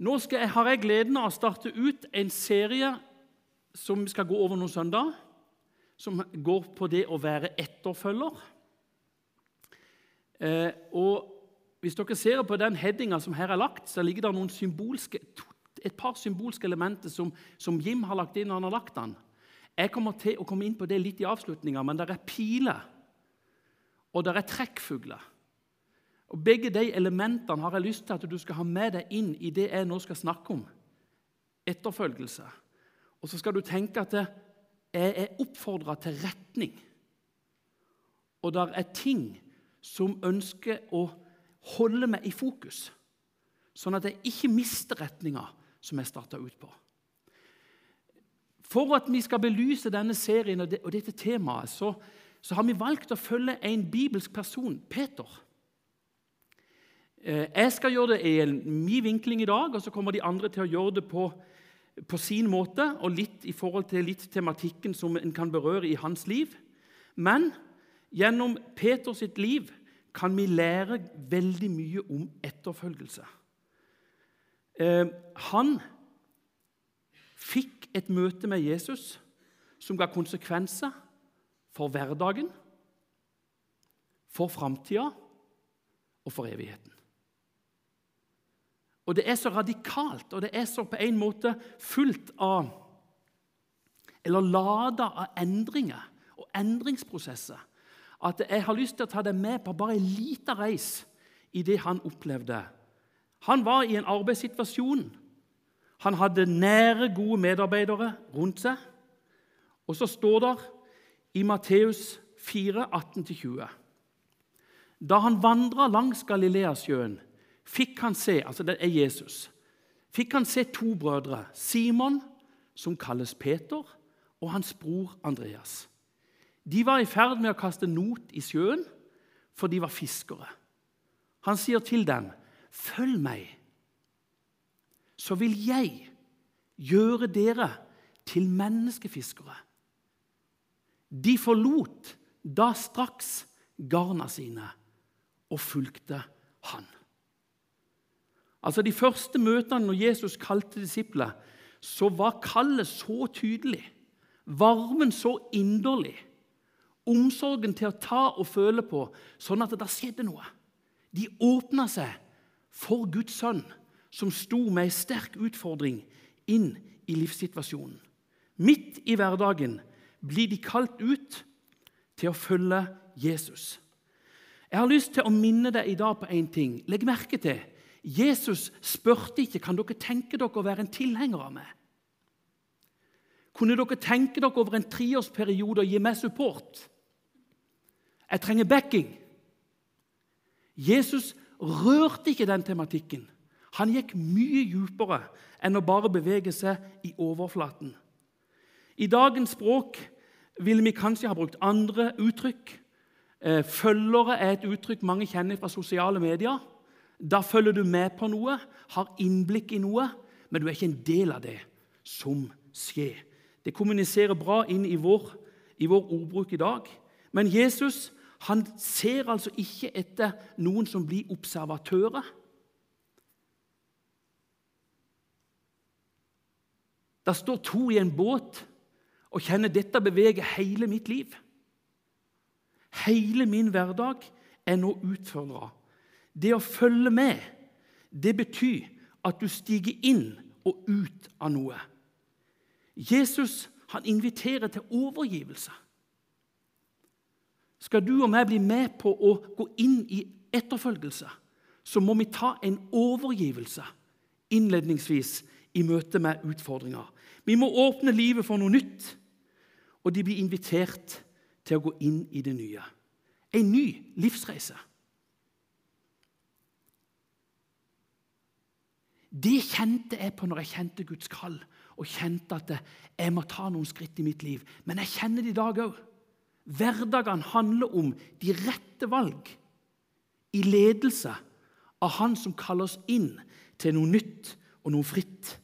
Nå jeg, har jeg gleden av å starte ut en serie som skal gå over noen søndag, som går på det å være etterfølger. Eh, og Hvis dere ser på den headinga som her er lagt, så ligger det et par symbolske elementer som, som Jim har lagt inn når han har lagt den. Jeg kommer til å komme inn på det litt i avslutninga, men det er piler, og det er trekkfugler. Og Begge de elementene har jeg lyst til at du skal ha med deg inn i det jeg nå skal snakke om. Etterfølgelse. Og så skal du tenke at jeg er oppfordra til retning. Og det er ting som ønsker å holde meg i fokus, sånn at jeg ikke mister retninga som jeg starta ut på. For at vi skal belyse denne serien og, dette temaet, så, så har vi valgt å følge en bibelsk person, Peter. Eh, jeg skal gjøre det i min vinkling i dag, og så kommer de andre til å gjøre det på, på sin måte og litt i forhold til litt tematikken som en kan berøre i hans liv. Men gjennom Peters liv kan vi lære veldig mye om etterfølgelse. Eh, han fikk et møte med Jesus som ga konsekvenser for hverdagen, for framtida og for evigheten. Og det er så radikalt, og det er så på en måte fullt av Eller lada av endringer og endringsprosesser at jeg har lyst til å ta deg med på bare en liten reis i det han opplevde. Han var i en arbeidssituasjon. Han hadde nære, gode medarbeidere rundt seg. Og så står det i Matteus 4, 18-20 Da han vandra langs Galileasjøen, fikk han se altså det er Jesus, fikk han se to brødre, Simon, som kalles Peter, og hans bror Andreas. De var i ferd med å kaste not i sjøen, for de var fiskere. Han sier til dem, 'Følg meg, så vil jeg gjøre dere til menneskefiskere.' De forlot da straks garna sine og fulgte han. Altså De første møtene når Jesus kalte disipler, så var kallet så tydelig, varmen så inderlig, omsorgen til å ta og føle på, sånn at det skjedde noe. De åpna seg for Guds sønn, som sto med en sterk utfordring inn i livssituasjonen. Midt i hverdagen blir de kalt ut til å følge Jesus. Jeg har lyst til å minne deg i dag på én ting. Legg merke til Jesus spurte ikke kan dere tenke dere å være en tilhenger av meg. Kunne dere tenke dere over en treårsperiode å gi meg support? Jeg trenger backing. Jesus rørte ikke den tematikken. Han gikk mye dypere enn å bare bevege seg i overflaten. I dagens språk ville vi kanskje ha brukt andre uttrykk. Eh, følgere er et uttrykk mange kjenner fra sosiale medier. Da følger du med på noe, har innblikk i noe, men du er ikke en del av det som skjer. Det kommuniserer bra inn i vår, i vår ordbruk i dag. Men Jesus han ser altså ikke etter noen som blir observatører. Det står to i en båt og kjenner dette beveger hele mitt liv. Hele min hverdag er nå utfordra det å følge med, det betyr at du stiger inn og ut av noe. Jesus han inviterer til overgivelse. Skal du og meg bli med på å gå inn i etterfølgelse, så må vi ta en overgivelse innledningsvis i møte med utfordringer. Vi må åpne livet for noe nytt, og de blir invitert til å gå inn i det nye. En ny livsreise. Det kjente jeg på når jeg kjente Guds kall og kjente at jeg må ta noen skritt i mitt liv. Men jeg kjenner det i dag òg. Hverdagene handler om de rette valg i ledelse av Han som kaller oss inn til noe nytt og noe fritt.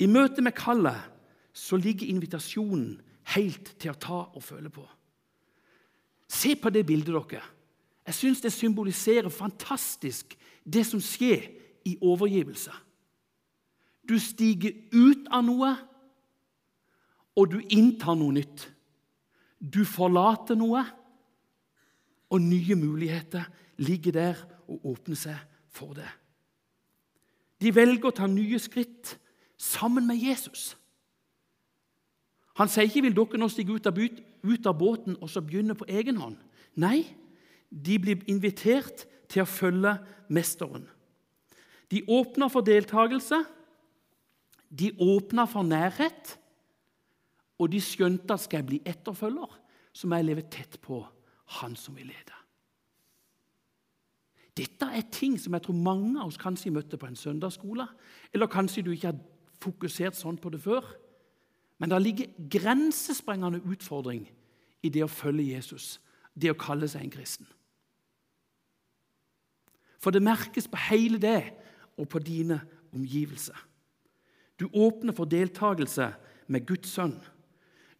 I møte med kallet så ligger invitasjonen helt til å ta og føle på. Se på det bildet, dere. Jeg syns det symboliserer fantastisk det som skjer i overgivelse. Du stiger ut av noe, og du inntar noe nytt. Du forlater noe, og nye muligheter ligger der og åpner seg for det. De velger å ta nye skritt sammen med Jesus. Han sier ikke 'vil dere nå stige ut av, ut av båten og så begynne på egen hånd'. Nei, de blir invitert til å følge Mesteren. De åpner for deltakelse, de åpner for nærhet, og de skjønte at skal jeg bli etterfølger, så må jeg leve tett på Han som vil lede. Dette er ting som jeg tror mange av oss kanskje møtte på en søndagsskole. Eller kanskje du ikke har fokusert sånn på det før. Men det ligger grensesprengende utfordring i det å følge Jesus, det å kalle seg en kristen. For det merkes på hele det og på dine omgivelser. Du åpner for deltakelse med Guds sønn.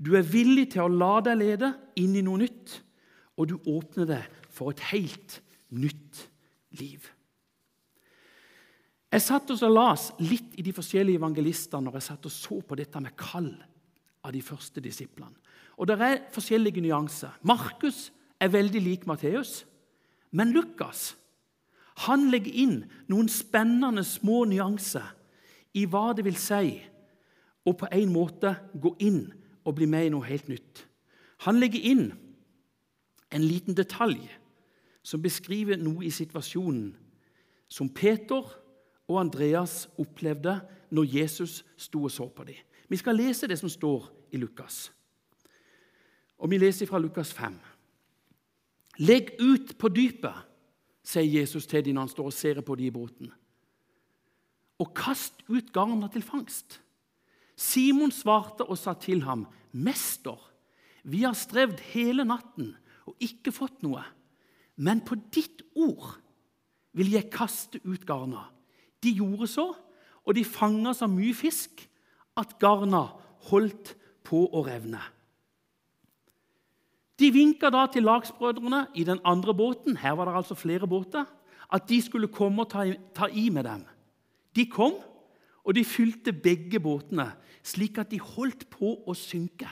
Du er villig til å la deg lede inn i noe nytt, og du åpner deg for et helt nytt liv. Jeg satt og las litt i de forskjellige evangelistene når jeg satt og så på dette med kall av de første disiplene. Og Det er forskjellige nyanser. Markus er veldig lik Matteus, men Lukas han legger inn noen spennende små nyanser i hva det vil si å på en måte gå inn og bli med i noe helt nytt. Han legger inn en liten detalj som beskriver noe i situasjonen som Peter og Andreas opplevde når Jesus sto og så på dem. Vi skal lese det som står i Lukas. Og Vi leser fra Lukas 5. Legg ut på dypet, sier Jesus til dem når han står og ser på dem i båten. Og kast ut garna til fangst. Simon svarte og sa til ham, 'Mester, vi har strevd hele natten og ikke fått noe.' Men på ditt ord vil jeg kaste ut garna. De gjorde så, og de fanga så mye fisk at garna holdt på å revne. De vinka da til lagsbrødrene i den andre båten her var det altså flere båter, at de skulle komme og ta, ta i med dem. De kom, og de fylte begge båtene, slik at de holdt på å synke.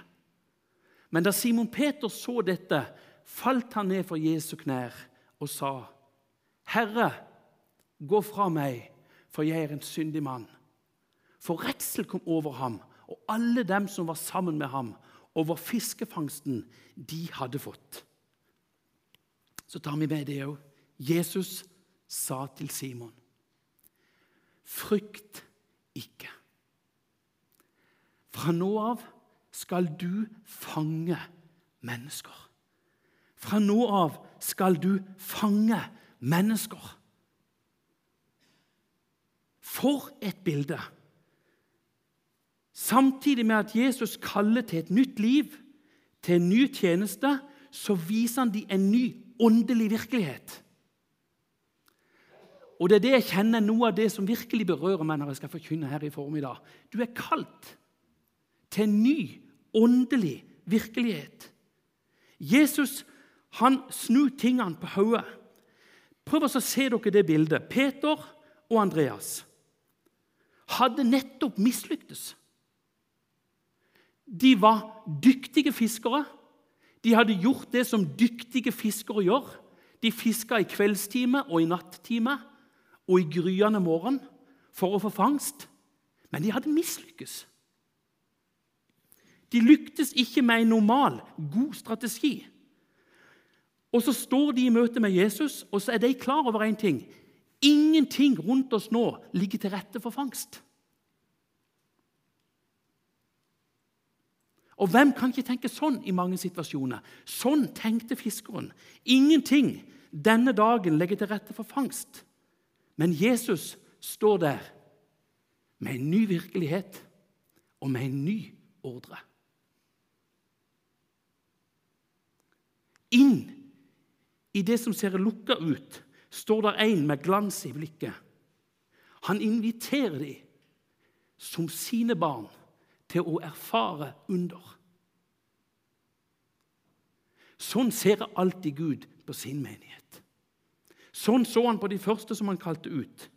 Men da Simon Peter så dette, falt han ned for Jesu knær og sa, 'Herre, gå fra meg, for jeg er en syndig mann.' For redsel kom over ham og alle dem som var sammen med ham, over fiskefangsten de hadde fått. Så tar vi med det òg. Jesus sa til Simon, 'Frykt ikke.' Fra nå av skal du fange mennesker. Fra nå av skal du fange mennesker. For et bilde! Samtidig med at Jesus kaller til et nytt liv, til en ny tjeneste, så viser han dem en ny åndelig virkelighet. Og Det er det jeg kjenner noe av det som virkelig berører meg når jeg skal forkynne her i formiddag. Du er kalt til en ny åndelig virkelighet. Jesus han snur tingene på hodet. Prøv å se dere det bildet. Peter og Andreas hadde nettopp mislyktes. De var dyktige fiskere. De hadde gjort det som dyktige fiskere gjør. De fiska i kveldstime og i nattime og i gryende morgen for å få fangst. Men de hadde mislykkes. De lyktes ikke med en normal, god strategi. Og så står de i møte med Jesus, og så er de klar over én ting. Ingenting rundt oss nå ligger til rette for fangst. Og hvem kan ikke tenke sånn i mange situasjoner? Sånn tenkte fiskeren. Ingenting denne dagen legger til rette for fangst. Men Jesus står der med en ny virkelighet og med en ny ordre. Inn i det som ser lukka ut, står der en med glans i blikket. Han inviterer dem som sine barn til å erfare under. Sånn ser alltid Gud på sin menighet. Sånn så han på de første som han kalte ut.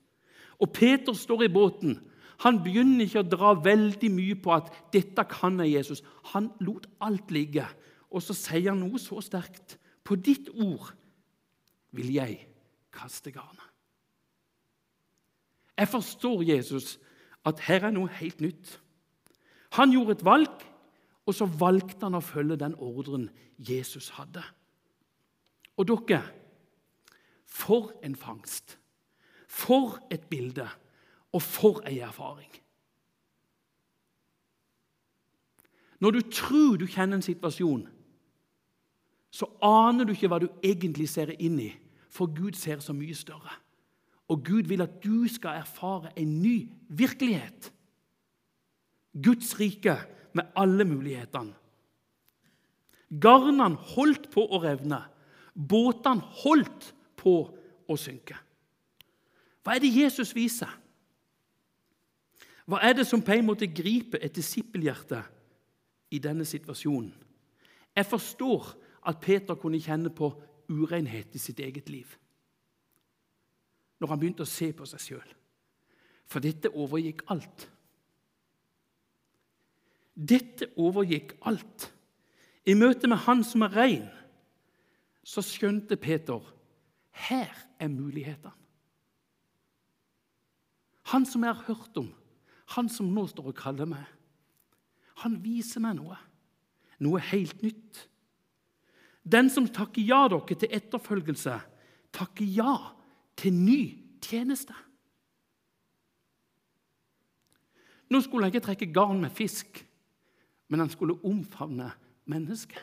Og Peter står i båten. Han begynner ikke å dra veldig mye på at 'dette kan jeg, Jesus'. Han lot alt ligge. Og så sier han noe så sterkt. 'På ditt ord vil jeg kaste garnet'. Jeg forstår Jesus at her er noe helt nytt. Han gjorde et valg, og så valgte han å følge den ordren Jesus hadde. Og dere For en fangst! For et bilde! Og for ei erfaring! Når du tror du kjenner en situasjon, så aner du ikke hva du egentlig ser inn i, for Gud ser så mye større. Og Gud vil at du skal erfare en ny virkelighet. Guds rike med alle mulighetene. Garnene holdt på å revne. Båtene holdt på å synke. Hva er det Jesus viser? Hva er det som på en måte griper et disippelhjerte i denne situasjonen? Jeg forstår at Peter kunne kjenne på urenhet i sitt eget liv når han begynte å se på seg sjøl. For dette overgikk alt. Dette overgikk alt. I møte med Han som er rein, så skjønte Peter her er mulighetene. Han som jeg har hørt om, han som nå står og kaller meg, han viser meg noe. Noe helt nytt. Den som takker ja dere til etterfølgelse, takker ja til ny tjeneste. Nå skulle jeg ikke trekke garn med fisk, men han skulle omfavne mennesket.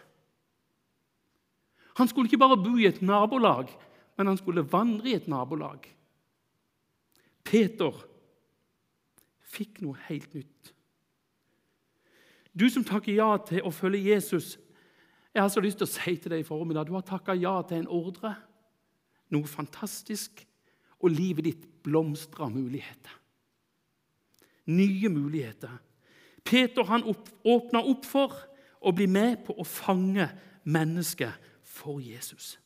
Han skulle ikke bare bo i et nabolag, men han skulle vandre i et nabolag. Peter fikk noe helt nytt. Du som takker ja til å følge Jesus, jeg har så lyst til å si til deg i formiddag du har takka ja til en ordre, noe fantastisk, og livet ditt blomstrer av muligheter. Nye muligheter. Peter han opp, åpna opp for å bli med på å fange mennesket for Jesus.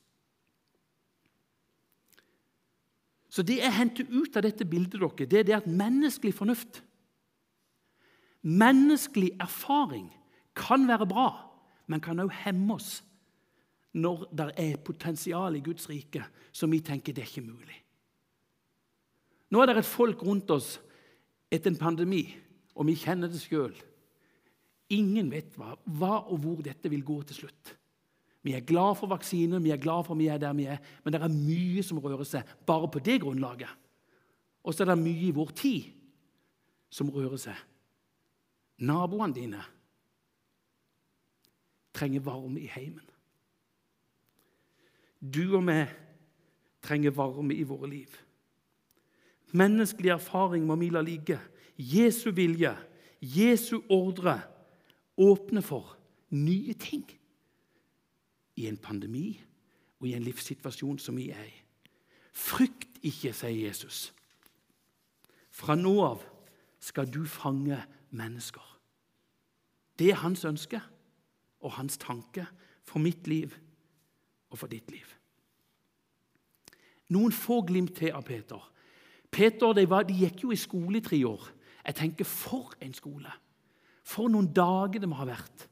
Så Det jeg henter ut av dette bildet dere, det er det at menneskelig fornuft, menneskelig erfaring, kan være bra, men kan også hemme oss når det er potensial i Guds rike som vi tenker det er ikke mulig. Nå er det et folk rundt oss etter en pandemi, og vi kjenner det sjøl. Ingen vet hva, hva, og hvor dette vil gå til slutt. Vi er glad for vaksiner, vi er glad for vi er der vi er, men det er mye som rører seg bare på det grunnlaget. Og så er det mye i vår tid som rører seg. Naboene dine trenger varme i heimen. Du og vi trenger varme i våre liv. Menneskelig erfaring må vi la ligge. Jesu vilje, Jesu ordre, åpner for nye ting i en pandemi og i en livssituasjon som vi er i. Frykt ikke, sier Jesus. Fra nå av skal du fange mennesker. Det er hans ønske og hans tanke for mitt liv og for ditt liv. Noen få glimt til av Peter. Peter de, var, de gikk jo i skole i tre år. Jeg tenker, For en skole! For noen dager det må ha vært.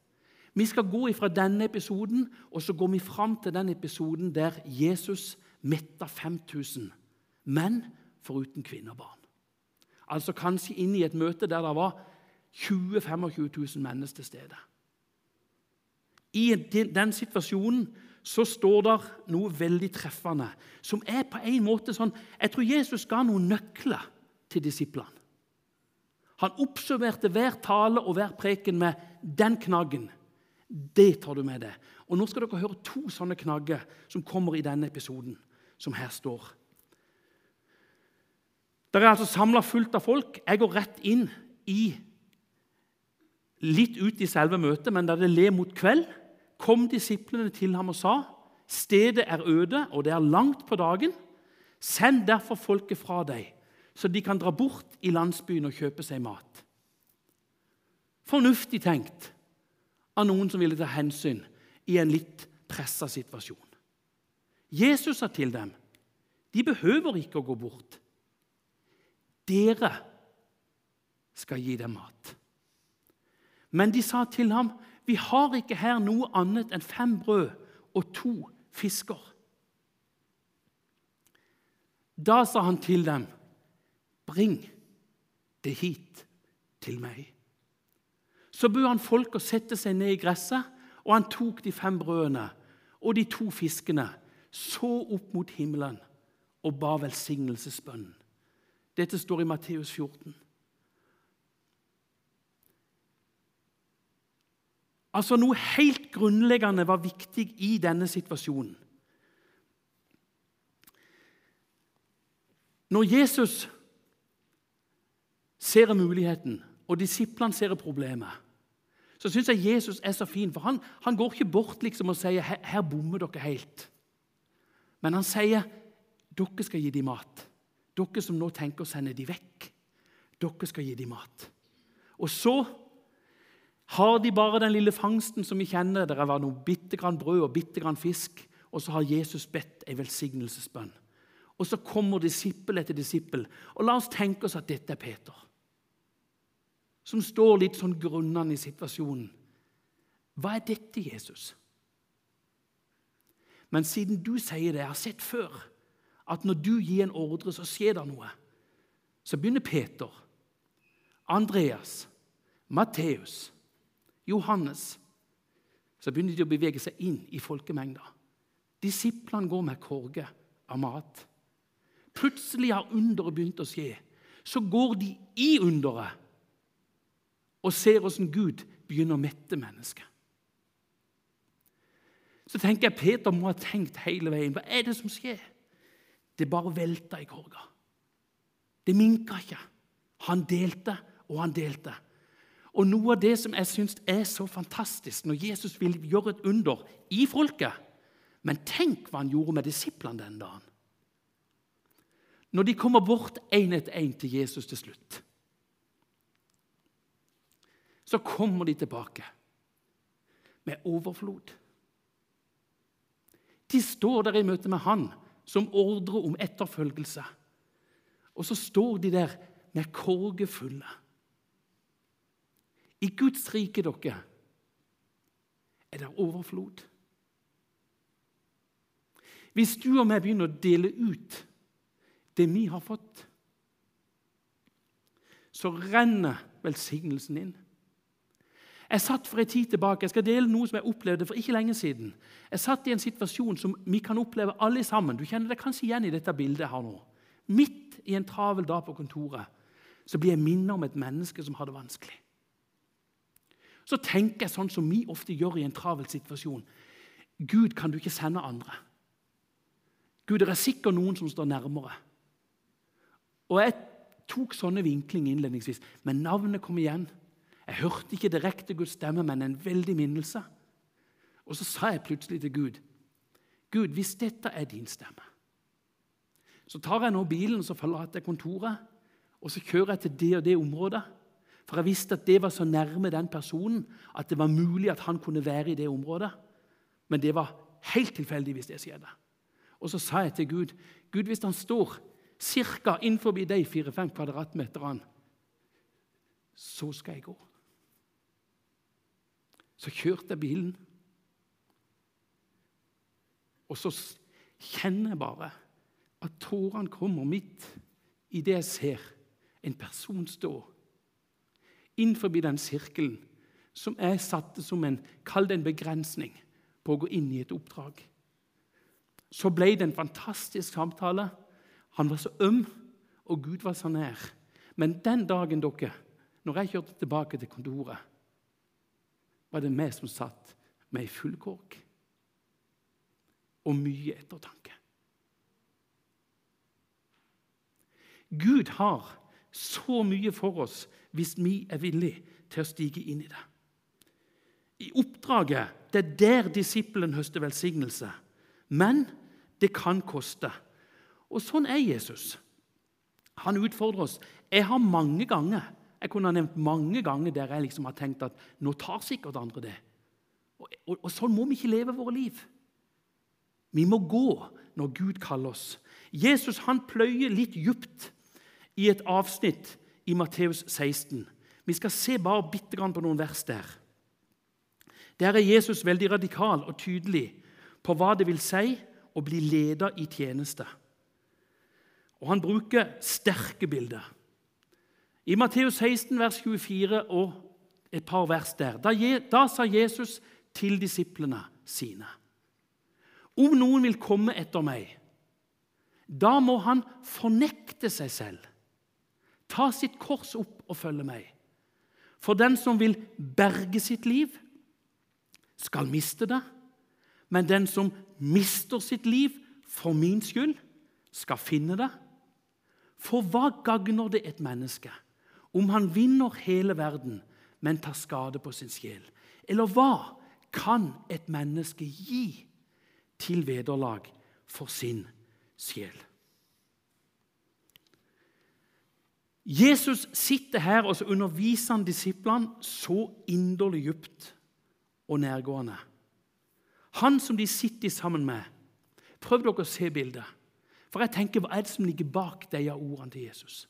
Vi skal gå ifra denne episoden og så går vi fram til den episoden der Jesus metta 5000 menn foruten kvinner og barn. Altså kanskje inn i et møte der det var 20 25 000 mennesker til stede. I den situasjonen så står det noe veldig treffende, som er på en måte sånn Jeg tror Jesus ga noen nøkler til disiplene. Han oppsummerte hver tale og hver preken med 'den knaggen'. Det tar du med deg. Og Nå skal dere høre to sånne knagger som kommer i denne episoden, som her står. Det er altså samla fullt av folk. Jeg går rett inn i Litt ut i selve møtet, men da det le mot kveld, kom disiplene til ham og sa:" Stedet er øde, og det er langt på dagen. Send derfor folket fra deg, så de kan dra bort i landsbyen og kjøpe seg mat. Fornuftig tenkt av noen som ville ta hensyn i en litt pressa situasjon. Jesus sa til dem, 'De behøver ikke å gå bort.' Dere skal gi dem mat. Men de sa til ham, vi har ikke her noe annet enn fem brød og to fisker. Da sa han til dem, bring det hit til meg. Så bød han folk å sette seg ned i gresset, og han tok de fem brødene og de to fiskene, så opp mot himmelen og ba velsignelsesbønnen. Dette står i Matteus 14. Altså Noe helt grunnleggende var viktig i denne situasjonen. Når Jesus ser muligheten, og disiplene ser problemet, så syns jeg Jesus er så fin. For han, han går ikke bort liksom og sier her, her bommer dere helt. Men han sier dere skal gi dem mat. Dere som nå tenker å sende dem vekk. Dere skal gi dem mat. Og så har de bare den lille fangsten som vi kjenner. Det var noe bitte grann brød og bitte grann fisk. Og så har Jesus bedt en velsignelsesbønn. Og så kommer disippel etter disippel. Og la oss tenke oss at dette er Peter. Som står litt sånn grunnende i situasjonen. Hva er dette, Jesus? Men siden du sier det, jeg har sett før at når du gir en ordre, så skjer det noe. Så begynner Peter, Andreas, Matteus, Johannes Så begynner de å bevege seg inn i folkemengda. Disiplene går med korge av mat. Plutselig har underet begynt å skje. Så går de i underet og ser hvordan Gud begynner å mette mennesket. Så tenker jeg Peter må ha tenkt hele veien. Hva er det som skjer? Det bare velta i korga. Det minka ikke. Han delte, og han delte. Og Noe av det som jeg syns er så fantastisk når Jesus vil gjøre et under i folket Men tenk hva han gjorde med disiplene den dagen. Når de kommer bort én etter én til Jesus til slutt, så kommer de tilbake med overflod. De står der i møte med han som ordrer om etterfølgelse. Og så står de der med korger fulle. I Guds rike, dere, er det overflod. Hvis du og meg begynner å dele ut det vi har fått, så renner velsignelsen inn. Jeg satt for en tid tilbake, jeg skal dele noe som jeg opplevde for ikke lenge siden. Jeg satt i en situasjon som vi kan oppleve alle sammen. Du kjenner deg kanskje igjen i dette bildet her nå. Midt i en travel dag på kontoret så blir jeg minnet om et menneske som har det vanskelig. Så tenker jeg sånn som vi ofte gjør i en travel situasjon. Gud, kan du ikke sende andre? Gud, det er sikkert noen som står nærmere. Og Jeg tok sånne vinklinger innledningsvis, men navnet kom igjen. Jeg hørte ikke direkte Guds stemme, men en veldig minnelse. Og så sa jeg plutselig til Gud Gud, hvis dette er din stemme, så tar jeg nå bilen så forlater jeg kontoret, og så kjører jeg til det og det området. For jeg visste at det var så nærme den personen at det var mulig at han kunne være i det området. Men det var helt tilfeldig hvis det skjedde. Og så sa jeg til Gud Gud, hvis han står ca. innenfor de fire-fem kvadratmeterne, så skal jeg gå. Så kjørte jeg bilen. Og så kjenner jeg bare at tårene kommer midt i det jeg ser en person stå innenfor den sirkelen som jeg satte som en, kall det en begrensning på å gå inn i et oppdrag. Så ble det en fantastisk samtale. Han var så øm, og Gud var så nær. Men den dagen, dere, når jeg kjørte tilbake til kontoret, var det vi som satt med ei full kork og mye ettertanke. Gud har så mye for oss hvis vi er villige til å stige inn i det. I oppdraget det er der disippelen høster velsignelse. Men det kan koste. Og sånn er Jesus. Han utfordrer oss. Jeg har mange ganger jeg kunne ha nevnt mange ganger der jeg liksom har tenkt at nå tar sikkert andre det. Og, og, og sånn må vi ikke leve våre liv. Vi må gå når Gud kaller oss. Jesus han pløyer litt djupt i et avsnitt i Matteus 16. Vi skal se bare bitte grann på noen vers der. Der er Jesus veldig radikal og tydelig på hva det vil si å bli leder i tjeneste. Og Han bruker sterke bilder. I Matteus 16, vers 24 og et par vers der, da, da sa Jesus til disiplene sine Om noen vil komme etter meg, da må han fornekte seg selv, ta sitt kors opp og følge meg. For den som vil berge sitt liv, skal miste det. Men den som mister sitt liv for min skyld, skal finne det. For hva gagner det et menneske om han vinner hele verden, men tar skade på sin sjel? Eller hva kan et menneske gi til vederlag for sin sjel? Jesus sitter her og så underviser han disiplene så inderlig dypt og nærgående. Han som de sitter sammen med. Prøv dere å se bildet. For jeg tenker, Hva er det som ligger bak de ordene til Jesus?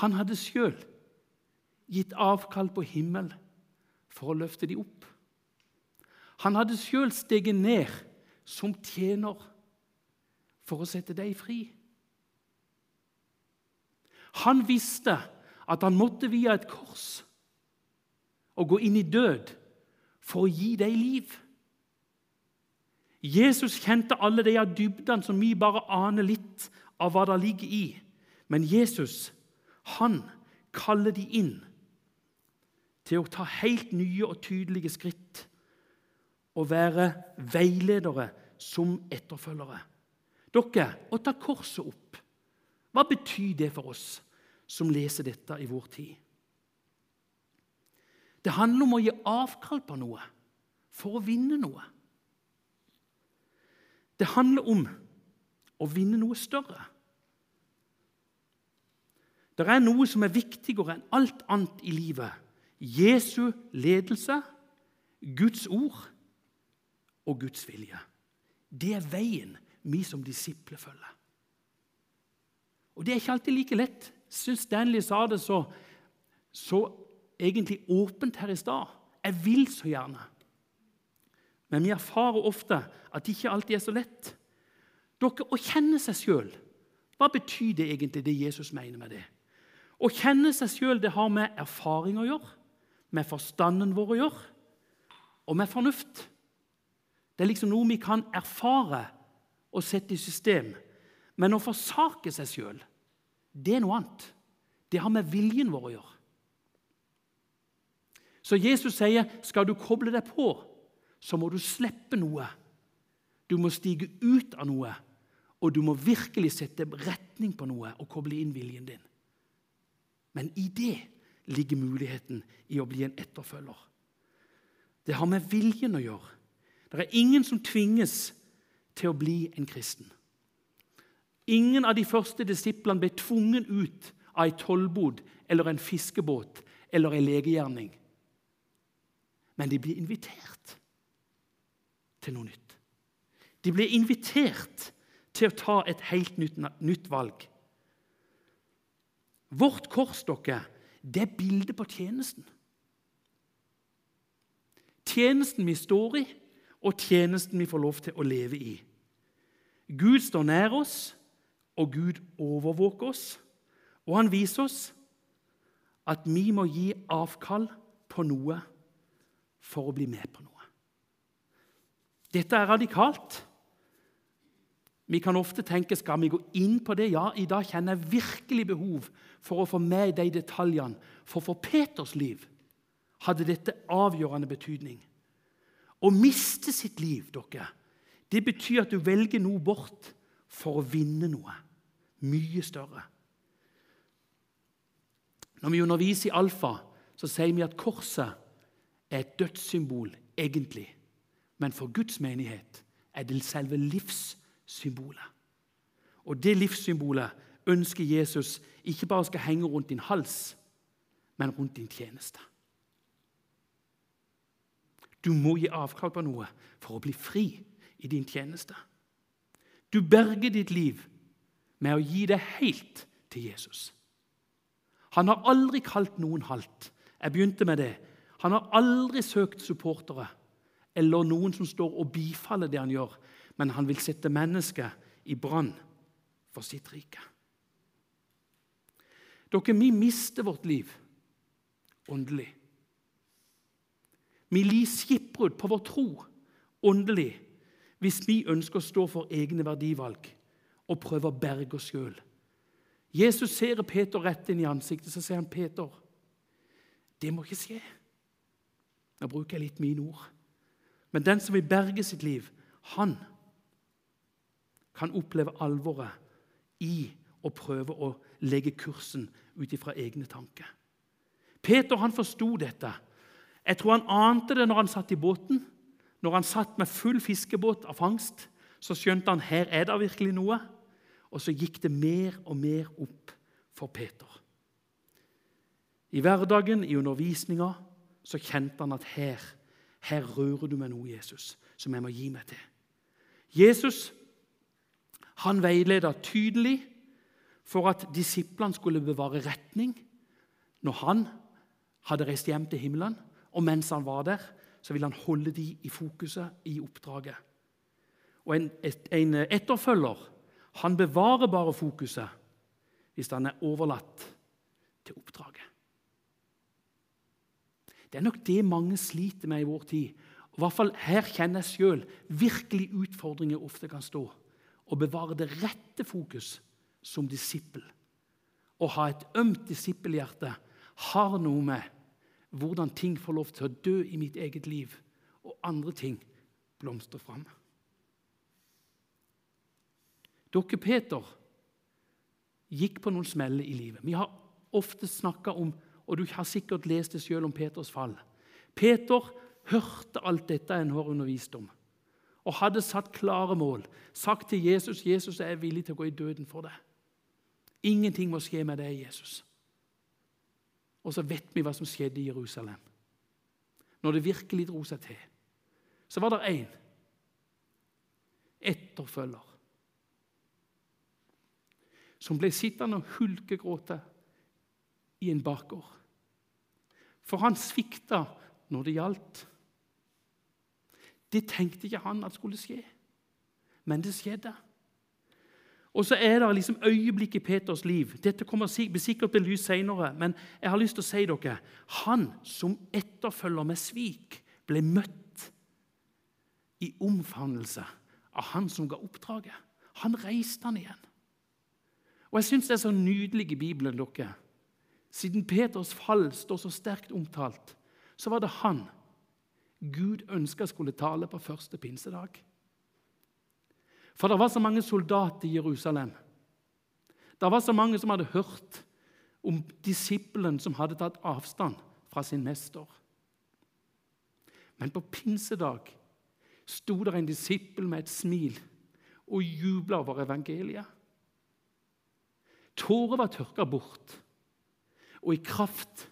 Han hadde sjøl gitt avkall på himmel for å løfte de opp. Han hadde sjøl steget ned som tjener for å sette dem fri. Han visste at han måtte via et kors og gå inn i død for å gi deg liv. Jesus kjente alle de dybdene som vi bare aner litt av hva det ligger i. Men Jesus, han kaller de inn til å ta helt nye og tydelige skritt og være veiledere som etterfølgere. Dere, å ta korset opp, hva betyr det for oss som leser dette i vår tid? Det handler om å gi avkall på noe for å vinne noe. Det handler om å vinne noe større. Det er noe som er viktigere enn alt annet i livet. Jesu ledelse, Guds ord og Guds vilje. Det er veien vi som disipler følger. Og Det er ikke alltid like lett. Syns Stanley sa det så, så egentlig åpent her i stad. Jeg vil så gjerne. Men vi erfarer ofte at det ikke alltid er så lett. Dere, Å kjenne seg sjøl, hva betyr det egentlig, det Jesus mener med det? Å kjenne seg sjøl har med erfaring å gjøre, med forstanden vår å gjøre, og med fornuft. Det er liksom noe vi kan erfare og sette i system. Men å forsake seg sjøl, det er noe annet. Det har med viljen vår å gjøre. Så Jesus sier, 'Skal du koble deg på, så må du slippe noe.' Du må stige ut av noe, og du må virkelig sette retning på noe og koble inn viljen din. Men i det ligger muligheten i å bli en etterfølger. Det har med viljen å gjøre. Det er ingen som tvinges til å bli en kristen. Ingen av de første disiplene ble tvungen ut av ei tollbod eller en fiskebåt eller ei legegjerning men de blir invitert til noe nytt. De blir invitert til å ta et helt nytt, nytt valg. Vårt kors dere, det er bildet på tjenesten. Tjenesten vi står i, og tjenesten vi får lov til å leve i. Gud står nær oss, og Gud overvåker oss. Og han viser oss at vi må gi avkall på noe for å bli med på noe. Dette er radikalt. Vi kan ofte tenke skal vi gå inn på det. Ja, i dag kjenner jeg virkelig behov for å få med de detaljene. For for Peters liv hadde dette avgjørende betydning. Å miste sitt liv, dere, det betyr at du velger noe bort for å vinne noe mye større. Når vi underviser i alfa, så sier vi at korset er et dødssymbol, egentlig. Men for Guds menighet er det selve livssymbolet. Og det livssymbolet ønsker Jesus ikke bare skal henge rundt din hals, men rundt din tjeneste. Du må gi avkall på noe for å bli fri i din tjeneste. Du berger ditt liv med å gi det helt til Jesus. Han har aldri kalt noen halt. Jeg begynte med det. Han har aldri søkt supportere eller noen som står og bifaller det han gjør, men han vil sette mennesket i brann for sitt rike. Dere, vi mister vårt liv åndelig. Vi lir skipbrudd på vår tro åndelig hvis vi ønsker å stå for egne verdivalg og prøve å berge oss sjøl. Jesus ser Peter rett inn i ansiktet, så sier han, 'Peter, det må ikke skje.' Nå bruker jeg litt mine ord. Men den som vil berge sitt liv, han kan oppleve alvoret i å prøve å legge kursen ut ifra egne tanker. Peter han forsto dette. Jeg tror han ante det når han satt i båten. Når han satt med full fiskebåt av fangst, så skjønte han her er det virkelig noe. Og så gikk det mer og mer opp for Peter. I hverdagen, i undervisninga, så kjente han at her, her rører du meg noe, Jesus, som jeg må gi meg til. Jesus han veileder tydelig for at disiplene skulle bevare retning når han hadde reist hjem til himmelen. Og mens han var der, så ville han holde de i fokuset i oppdraget. Og En, en etterfølger han bevarer bare fokuset hvis han er overlatt til oppdraget. Det er nok det mange sliter med i vår tid. I hvert fall Her kjenner jeg sjøl virkelig utfordringer ofte kan stå. Å bevare det rette fokus som disippel. Å ha et ømt disippelhjerte har noe med hvordan ting får lov til å dø i mitt eget liv, og andre ting blomstrer fram. Dere Peter gikk på noen smeller i livet. Vi har ofte snakka om, og du har sikkert lest det sjøl om Peters fall. Peter hørte alt dette en har undervist om, og hadde satt klare mål. Sagt til Jesus 'Jesus, jeg er villig til å gå i døden for deg'. Ingenting må skje med deg, Jesus. Og så vet vi hva som skjedde i Jerusalem. Når det virkelig dro seg til, så var det én etterfølger som ble sittende og hulkegråte i en bakgård. For han svikta når det gjaldt. Det tenkte ikke han at skulle skje, men det skjedde. Og så er det liksom øyeblikk i Peters liv. Dette kommer sikkert lys senere, men jeg har lyst til å si dere Han som etterfølger med svik, ble møtt i omfavnelse av han som ga oppdraget. Han reiste han igjen. Og Jeg syns det er så nydelig i Bibelen. dere. Siden Peters fall står så sterkt omtalt, så var det han Gud ønska skulle tale på første pinsedag. For det var så mange soldater i Jerusalem. Det var så mange som hadde hørt om disippelen som hadde tatt avstand fra sin mester. Men på pinsedag sto der en disippel med et smil og jubla over evangeliet. Tårer var tørka bort, og i kraft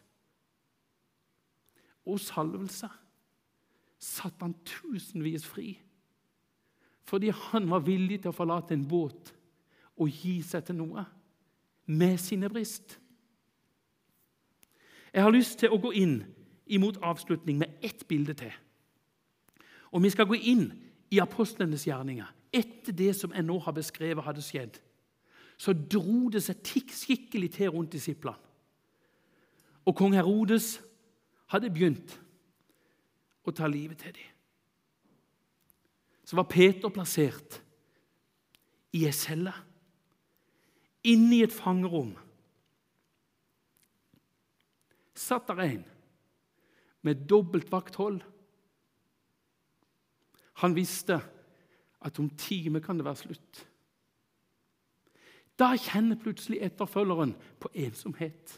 og salvelse satte han tusenvis fri fordi han var villig til å forlate en båt og gi seg til noe med sine brist. Jeg har lyst til å gå inn imot avslutning med ett bilde til. Og Vi skal gå inn i apostlenes gjerninger. Etter det som jeg nå har beskrevet hadde skjedd, så dro det seg skikkelig til rundt disiplene. Og kong Herodes hadde begynt å ta livet til dem så var Peter plassert i ei celle, inne i et fangerom. Satt der en med dobbelt vakthold. Han visste at om time kan det være slutt. Da kjenner plutselig etterfølgeren på ensomhet.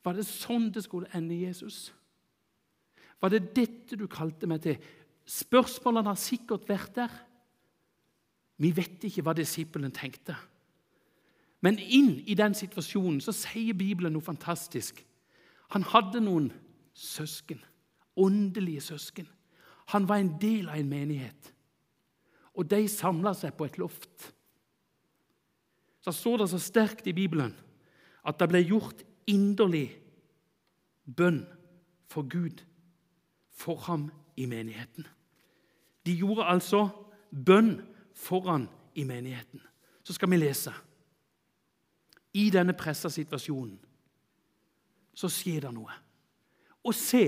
Var det sånn det skulle ende, Jesus? Var det dette du kalte meg til? Spørsmålene har sikkert vært der. Vi vet ikke hva disippelen tenkte. Men inn i den situasjonen så sier Bibelen noe fantastisk. Han hadde noen søsken, åndelige søsken. Han var en del av en menighet. Og de samla seg på et loft. Så står det så sterkt i Bibelen at det ble gjort inderlig bønn for Gud for ham i menigheten. De gjorde altså bønn foran i menigheten. Så skal vi lese. I denne pressa situasjonen så skjer det noe. Og se,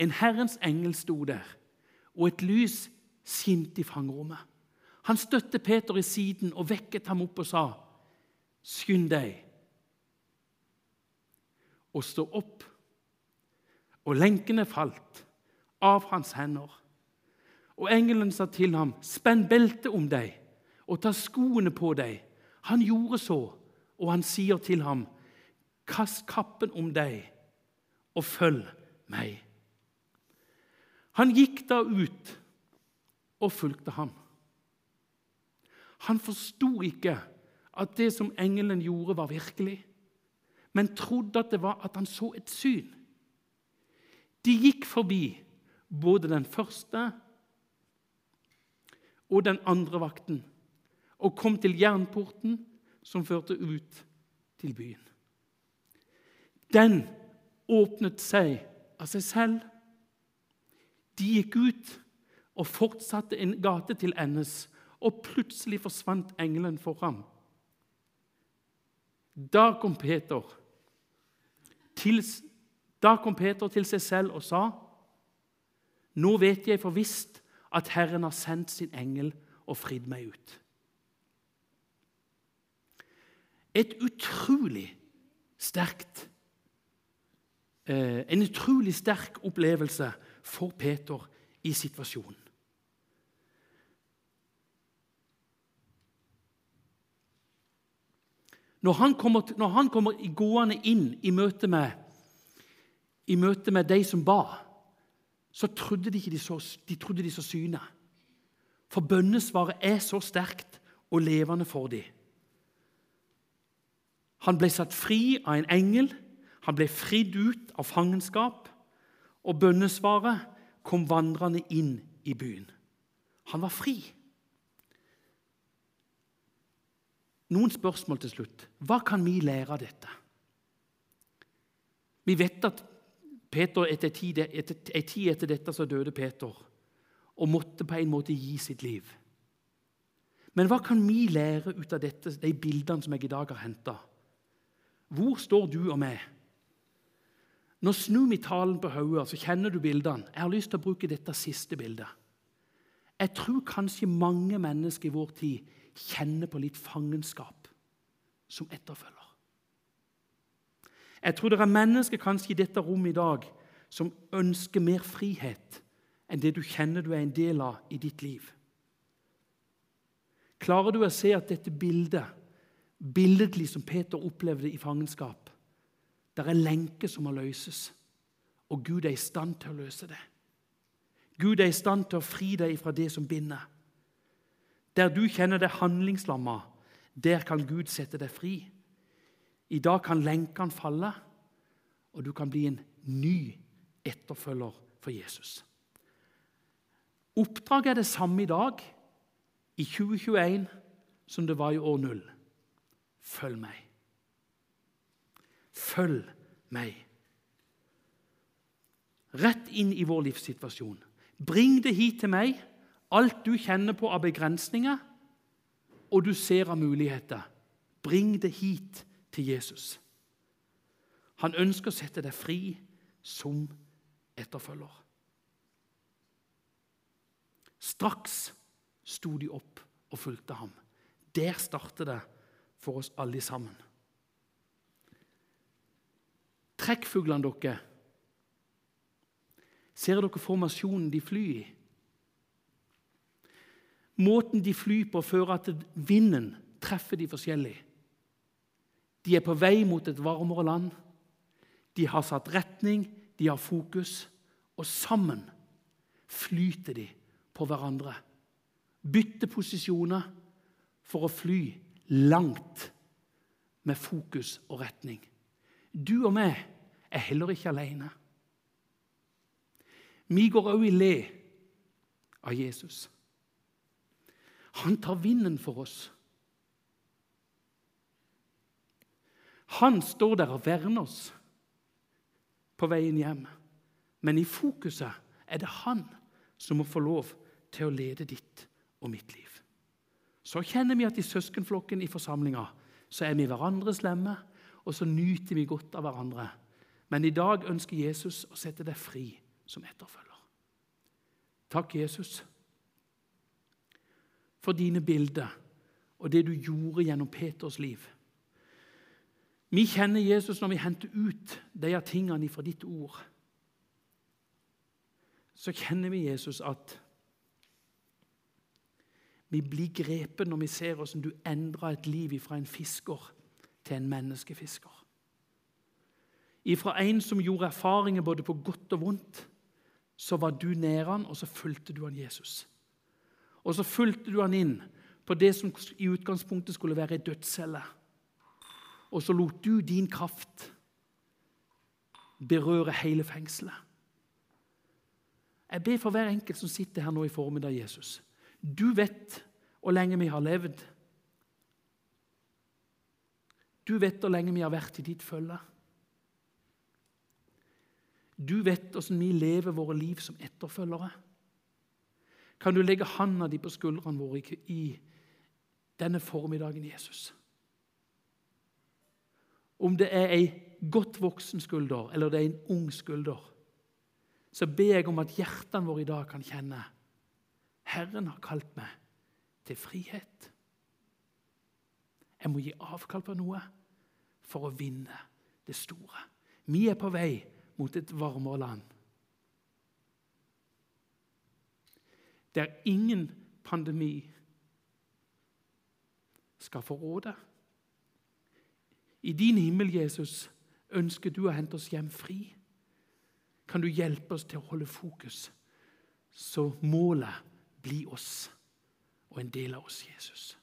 en Herrens engel sto der, og et lys skinte i fangerommet. Han støtte Peter i siden og vekket ham opp og sa, 'Skynd deg og stå opp.' Og lenkene falt av hans hender. Og engelen sa til ham, 'Spenn beltet om deg og ta skoene på deg.' Han gjorde så, og han sier til ham, 'Kast kappen om deg og følg meg.' Han gikk da ut og fulgte ham. Han forsto ikke at det som engelen gjorde, var virkelig, men trodde at det var at han så et syn. De gikk forbi både den første og den andre vakten og kom til jernporten som førte ut til byen. Den åpnet seg av seg selv. De gikk ut og fortsatte en gate til endes, og plutselig forsvant engelen for ham. Da kom Peter til, da kom Peter til seg selv og sa, 'Nå vet jeg for visst at Herren har sendt sin engel og fridd meg ut.' Et utrolig sterkt eh, En utrolig sterk opplevelse for Peter i situasjonen. Når han kommer, når han kommer gående inn i møte med, i møte med de som ba, så trodde de ikke de så, de trodde de så synet. For bønnesvaret er så sterkt og levende for dem. Han ble satt fri av en engel, han ble fridd ut av fangenskap, og bønnesvaret kom vandrende inn i byen. Han var fri. Noen spørsmål til slutt. Hva kan vi lære av dette? Vi vet at Peter etter en tid etter dette så døde Peter og måtte på en måte gi sitt liv. Men hva kan vi lære ut av dette, de bildene som jeg i dag har henta? Hvor står du og meg? Nå snur vi talen på hodet, så kjenner du bildene. Jeg har lyst til å bruke dette siste bildet. Jeg tror kanskje mange mennesker i vår tid kjenner på litt fangenskap som etterfølger. Jeg tror det er mennesker kanskje i dette rommet i dag som ønsker mer frihet enn det du kjenner du er en del av i ditt liv. Klarer du å se at dette bildet, billedlig som Peter opplevde i fangenskap Det er lenker som må løses, og Gud er i stand til å løse det. Gud er i stand til å fri deg fra det som binder. Der du kjenner deg handlingslamma, der kan Gud sette deg fri. I dag kan lenkene falle, og du kan bli en ny etterfølger for Jesus. Oppdraget er det samme i dag, i 2021, som det var i år null. Følg meg. Følg meg. Rett inn i vår livssituasjon. Bring det hit til meg alt du kjenner på av begrensninger, og du ser av muligheter. Bring det hit til Jesus. Han ønsker å sette deg fri som etterfølger. Straks sto de opp og fulgte ham. Der starter det for oss alle sammen. Trekkfuglene dere Ser dere formasjonen de flyr i? Måten de flyr på, fører at vinden treffer de forskjellig. De er på vei mot et varmere land. De har satt retning, de har fokus, og sammen flyter de på hverandre. Bytter posisjoner for å fly langt med fokus og retning. Du og meg er heller ikke alene. Vi går òg i le av Jesus. Han tar vinden for oss. Han står der og verner oss på veien hjem. Men i fokuset er det han som må få lov til å lede ditt og mitt liv. Så kjenner vi at i søskenflokken i forsamlinga så er vi hverandres lemme, og så nyter vi godt av hverandre. Men i dag ønsker Jesus å sette deg fri som etterfølger. Takk, Jesus, for dine bilder og det du gjorde gjennom Peters liv. Vi kjenner Jesus når vi henter ut de tingene fra ditt ord. Så kjenner vi Jesus at vi blir grepet når vi ser hvordan du endra et liv fra en fisker til en menneskefisker. Ifra en som gjorde erfaringer både på godt og vondt, så var du nær han, og så fulgte du han Jesus. Og så fulgte du han inn på det som i utgangspunktet skulle være ei dødscelle. Og så lot du din kraft berøre hele fengselet. Jeg ber for hver enkelt som sitter her nå i formiddag, Jesus. Du vet hvor lenge vi har levd. Du vet hvor lenge vi har vært i ditt følge. Du vet hvordan vi lever våre liv som etterfølgere. Kan du legge handa di på skuldrene våre i denne formiddagen, Jesus? Om det er ei godt voksen skulder eller det er en ung skulder, så ber jeg om at hjertene våre i dag kan kjenne Herren har kalt meg til frihet. Jeg må gi avkall på noe for å vinne det store. Vi er på vei mot et varmere land. Der ingen pandemi skal få råde. I din himmel, Jesus, ønsker du å hente oss hjem fri. Kan du hjelpe oss til å holde fokus, så målet blir oss og en del av oss, Jesus.